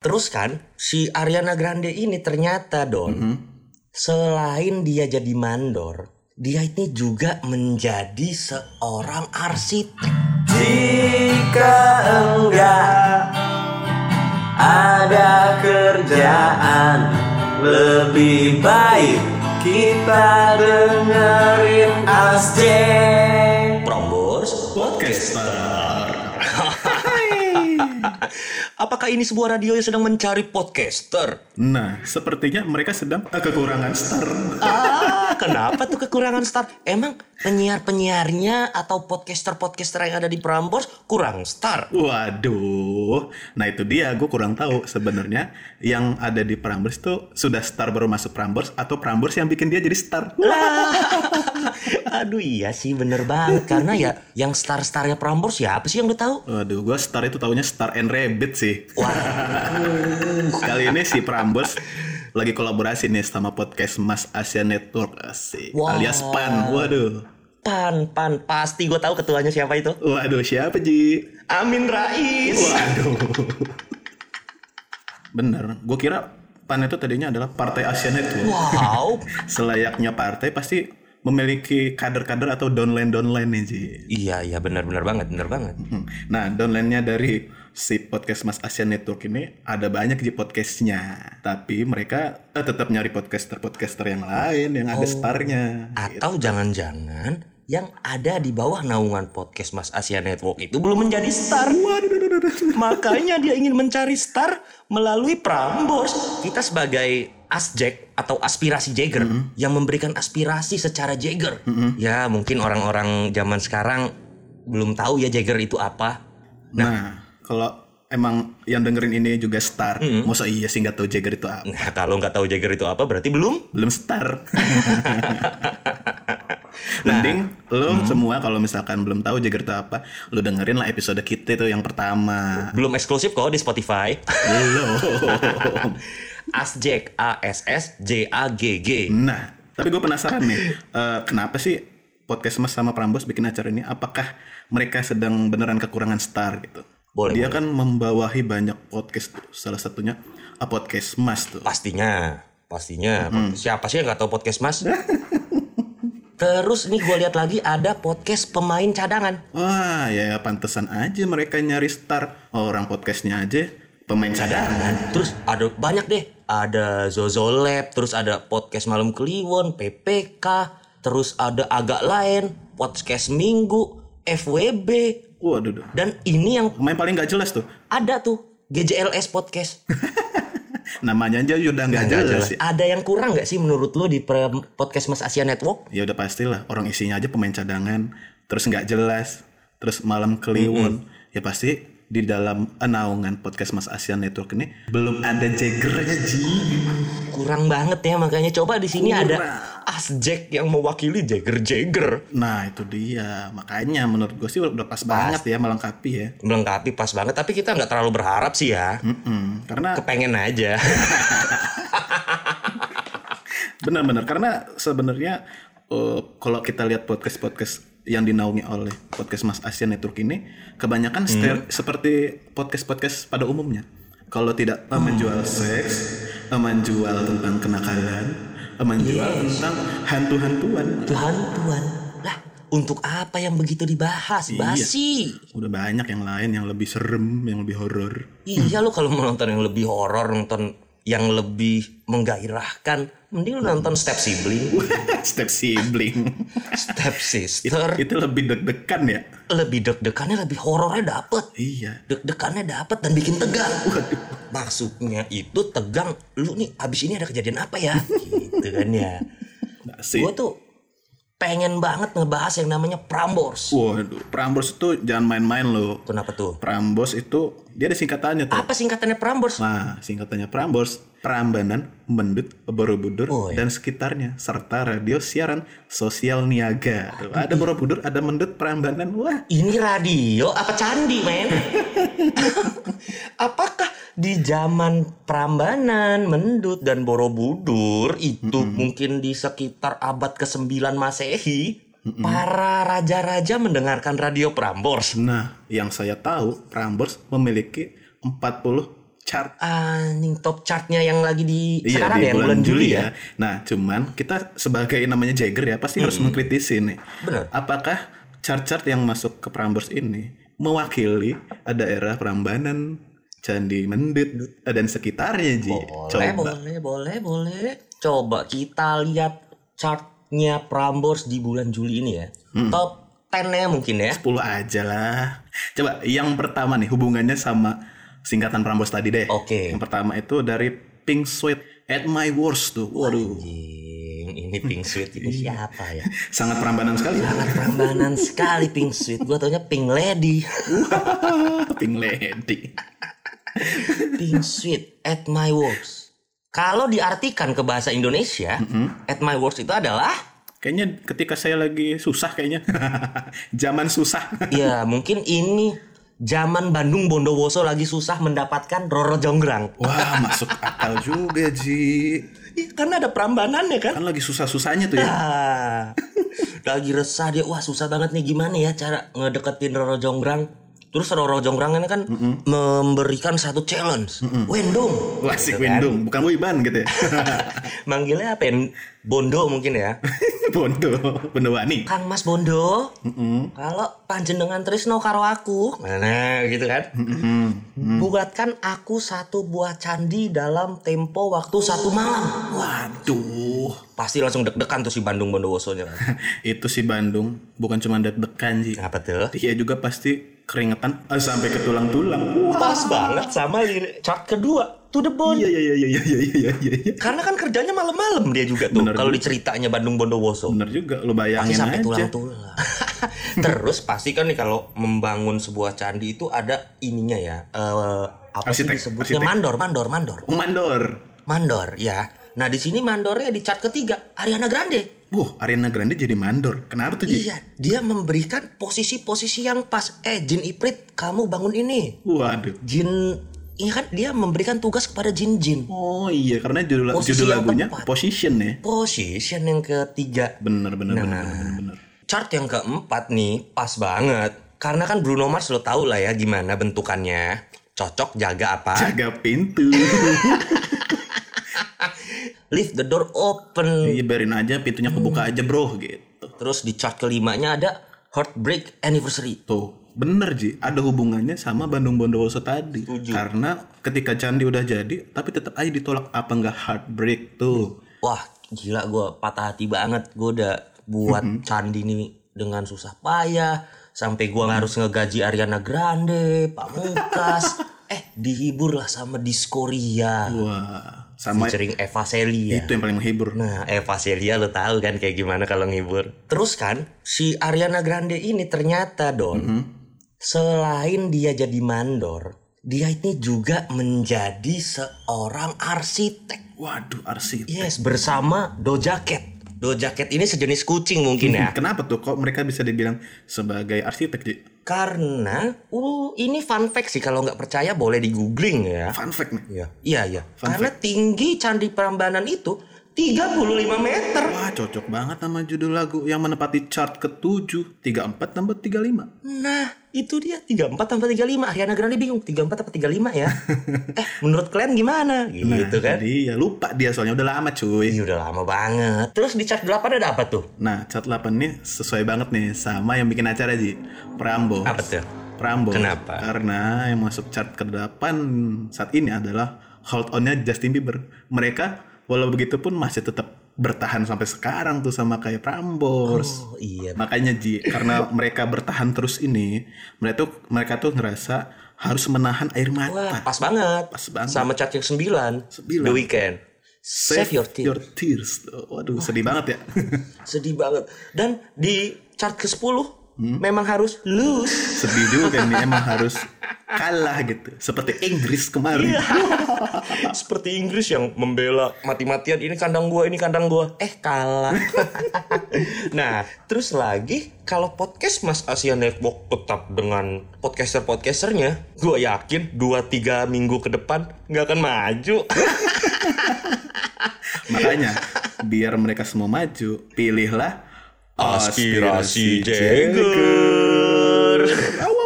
Terus kan si Ariana Grande ini ternyata Don Mm-hmm. selain dia jadi mandor, dia ini juga menjadi seorang arsitek. Jika enggak ada kerjaan lebih baik kita dengerin Asjen Prombos Podcaster. Apakah ini sebuah radio yang sedang mencari podcaster? Nah, sepertinya mereka sedang kekurangan star. Ah, kenapa tuh kekurangan star? Emang penyiar-penyiarnya atau podcaster-podcaster yang ada di Prambors kurang star? Waduh, nah itu dia, gue kurang tahu sebenarnya yang ada di Prambors tuh sudah star baru masuk Prambors atau Prambors yang bikin dia jadi star. Lah, aduh iya sih bener banget karena ya yang star-starnya Prambors siapa sih yang udah tahu? Waduh, gue star itu taunya Star and Rabbit sih. Wah, Kali ini si Prambors lagi kolaborasi nih sama podcast Mas Asia Network asik. Wah. alias PAN. Waduh. pan pan pasti gue tahu ketuanya siapa itu. Waduh, siapa Ji? Amin Rais. Waduh. Bener, gue kira PAN itu tadinya adalah Partai Asia Network. Wow, Selayaknya partai pasti memiliki kader-kader atau downline-downline nih Ji. iya iya bener banget bener banget. Hmm. Nah, downline-nya dari si podcast Mas Asia Network ini ada banyak di podcastnya. Tapi mereka eh, tetap nyari podcaster-podcaster yang lain yang ada starnya. Atau jangan-jangan yang ada di bawah naungan podcast Mas Asia Network itu belum menjadi star. Makanya dia ingin mencari star melalui Prambors. Kita sebagai Asjek atau aspirasi Jagger yang memberikan aspirasi secara Jagger. Ya mungkin orang-orang zaman sekarang belum tahu ya Jagger itu apa. Nah, kalau emang yang dengerin ini juga star, masa iya sih nggak tahu Jagger itu apa? Nah kalau nggak tahu Jagger itu apa berarti belum. Belum star. Mending lo semua kalau misalkan belum tahu Jagger itu apa, lo dengerin lah episode kita itu yang pertama. Belum eksklusif kok di Spotify. Belum. Asjek A S S J A G G. Nah, tapi gue penasaran nih, eh, kenapa sih podcast Mas sama Prambos bikin acara ini? Apakah mereka sedang beneran kekurangan star gitu? Boleh, Dia kan membawahi banyak podcast, tuh. salah satunya ah, podcast Mas tuh. Pastinya, pastinya. Siapa sih yang nggak tahu podcast Mas? Terus nih gue lihat lagi ada podcast pemain cadangan. Wah, ya pantesan aja mereka nyari star. Orang podcastnya aja pemain cadangan. Terus ada banyak deh. Ada Zozo Lab, terus ada podcast Malam Kliwon, PPK, terus ada agak lain, podcast Minggu, FWB. Waduh, duh. Dan ini yang pemain paling nggak jelas tuh. ada tuh GJLS podcast. Namanya aja udah nggak jelas. ya. Ada yang kurang nggak sih menurut lo di podcast Mas Asia Network? Ya udah pastilah orang isinya aja pemain cadangan, terus nggak jelas, terus malam kliwon. Ya pasti di dalam naungan podcast Mas Asia Network ini belum ada jaggernya Ji. Kurang banget ya makanya coba di sini ada Asjek yang mewakili Jagger Jagger. Nah itu dia makanya menurut gue sih udah pas, banget ya melengkapi ya. Melengkapi pas banget tapi kita nggak terlalu berharap sih ya. Mm-mm. Karena Kepengen aja. benar-benar karena sebenarnya eh, kalau kita lihat podcast-podcast yang dinaungi oleh podcast Mas Asia Network ini kebanyakan stere- seperti podcast-podcast pada umumnya. Kalau tidak eh, menjual seks, menjual tentang kenakalan, menjual tentang hantu-hantuan. Tuhan Tuhan. Lah untuk apa yang begitu dibahas? Basi. Udah banyak yang lain yang lebih serem, yang lebih horor. Iya lo kalau mau nonton yang lebih horor, nonton yang lebih menggairahkan, mending lu nonton Step Sibling, Step sibling. Step Sister. Itu lebih deg-degan ya. Lebih deg-degannya, lebih horornya dapet. Iya. deg-degannya dapat dan bikin tegang. Maksudnya itu tegang. Lu nih abis ini ada kejadian apa ya? gitu kan ya. Nah. Gue tuh pengen banget ngebahas yang namanya Prambors. Waduh, Prambors itu jangan main-main loh. Kenapa tuh? Prambors itu dia ada singkatannya tuh. Apa singkatannya Prambors? Nah, singkatannya Prambors, Prambanan, Mendut, Borobudur, Oh, iya. dan sekitarnya, serta radio siaran sosial niaga. Tuh, ada Borobudur, ada Mendut, Prambanan, wah. Ini radio apa candi, men? Apakah di zaman Prambanan, Mendut, dan Borobudur itu mungkin di sekitar abad ke-9 Masehi, para raja-raja mendengarkan radio Prambors? Nah, yang saya tahu, Prambors memiliki 40 chart Anjing top chartnya yang lagi di Iya sekarang di ya, bulan, Juli ya. ya. Nah, cuman kita sebagai namanya Jagger ya pasti harus mengkritisi nih. Benar. Apakah chart-chart yang masuk ke Prambors ini mewakili daerah Prambanan, Candi Mendut dan sekitarnya Ji? Boleh, boleh, boleh, boleh. Coba kita lihat chartnya Prambors di bulan Juli ini ya. Top 10-nya mungkin ya. 10 aja lah. Coba yang pertama nih hubungannya sama singkatan Prambors tadi deh. Oke. Yang pertama itu dari Pink Sweat at My Worst tuh. Waduh, Anjing, ini Pink Sweet ini siapa ya? sangat Prambanan sekali. Sangat perambanan sekali Pink Sweet. Gua taunya Pink Lady. Pink Lady. Pink Sweet at my worst. Kalau diartikan ke bahasa Indonesia, at my worst itu adalah Kayaknya ketika saya lagi susah kayaknya. Zaman susah. ya mungkin ini zaman Bandung Bondowoso lagi susah mendapatkan Roro Jonggrang. Wah, masuk akal juga, Ji. Iya, karena ada perambanannya kan. Kan lagi susah-susahnya tuh ya. Ah, lagi resah dia, wah susah banget nih gimana ya cara ngedeketin Roro Jonggrang. Terus Roro Jonggrang ini kan memberikan satu challenge, Wendung. Wah, asik Gitu kan. Windung, bukan Wiban gitu ya. Manggilnya apa ya? Bondo mungkin ya. Bondo, Bondo Wani. Kang Mas Bondo, kalau panjenengan Trisno karo aku, mana gitu kan? Buatkan aku satu buah candi dalam tempo waktu satu malam. Waduh. Pasti langsung deg-degan tuh si Bandung Bondowosonya. Itu si Bandung bukan cuma deg-degan, Ji. Apa tuh? Dia juga pasti keringetan eh, sampai ke tulang-tulang. Pas banget sama lirik chart kedua, to the bone. Iya, iya iya iya iya iya iya iya. Karena kan kerjanya malam-malam dia juga tuh. Kalau diceritanya Bandung Bondowoso. Bener juga lo bayangin pasti sampai aja. tulang-tulang. Terus pasti kan nih kalau membangun sebuah candi itu ada ininya ya. Uh, apa arsitek, sih disebutnya arsitek. mandor mandor mandor. Oh, mandor. Mandor ya. Nah di sini mandornya di chart ketiga Ariana Grande. Wah, Ariana Grande jadi mandor. Kenapa tuh? Iya, dia memberikan posisi-posisi yang pas. Eh, Jin Iprit, kamu bangun ini. Waduh. Jin ini kan dia memberikan tugas kepada Jin Jin. Oh iya, karena judul Posisi judul lagunya tepat. Position ya. Position yang ketiga. Bener, bener, Nah. bener, bener, bener. Chart yang keempat nih, pas banget. Karena kan Bruno Mars lo tau lah ya gimana bentukannya. Cocok jaga apa? Jaga pintu. Leave the door open. Iya, biarin aja pintunya kebuka aja, Bro, gitu. Terus di chart kelimanya ada Heartbreak Anniversary. Tuh, bener Ji, ada hubungannya sama Bandung Bondowoso tadi. Karena ketika candi udah jadi, tapi tetap aja ditolak apa nggak heartbreak tuh. Wah gila gue patah hati banget Gue udah buat Mm-hmm. candi ini dengan susah payah Sampai gue harus ngegaji Ariana Grande Pamungkas Eh dihibur lah sama Diskoria Wah, sama Featuring Eva Celia itu yang paling menghibur. Nah Eva Celia lo tahu kan kayak gimana kalau ngibur Terus kan si Ariana Grande ini ternyata Don Mm-hmm. Selain dia jadi mandor Dia ini juga menjadi seorang arsitek Waduh, arsip. Yes, bersama Doja Cat. Doja Cat ini sejenis kucing mungkin ya. Kenapa tuh kok mereka bisa dibilang sebagai arsitek, Ji? Karena, uh, ini fun fact sih kalau nggak percaya boleh di googling ya. Fun fact nih. Iya, iya, iya. Karena tinggi Candi Prambanan itu 35 meter. Wah, cocok banget sama judul lagu yang menepati chart ke-7, 34 tambah 35. Nah, itu dia 34 tambah 35. Ariana Grande bingung 34 apa 35 ya. eh, menurut kalian gimana? Gitu kan. Jadi ya lupa dia soalnya udah lama, cuy. Ih, udah lama banget. Terus di chart 8 ada apa tuh? Nah, chart 8 nih sesuai banget nih sama yang bikin acara, Ji. Prambos. Apa tuh? Prambos. Kenapa? Karena yang masuk chart ke-8 saat ini adalah Hold On-nya Justin Bieber. Mereka walau begitu pun masih tetap bertahan sampai sekarang tuh sama kayak Prambors. Oh, iya. Makanya Ji, karena mereka bertahan terus ini, mereka tuh mereka tuh ngerasa harus menahan air Wah, mata. pas banget. Pas banget. Sama chart yang 9. Sembilan. The Weeknd. Save, your tears. tears. Waduh, sedih banget ya. Sedih banget. Dan di chart ke-10 Hmm? memang harus lose. sedih juga nih emang harus kalah gitu. Seperti Inggris kemarin. Iya. Seperti Inggris yang membela mati-matian ini kandang gua, ini kandang gua. Eh kalah. nah, terus lagi kalau podcast Mas Asia Network tetap dengan podcaster-podcasternya, gua yakin 2-3 minggu ke depan nggak akan maju. Makanya biar mereka semua maju, pilihlah Aspirasi Jagger. Jagger. Awas.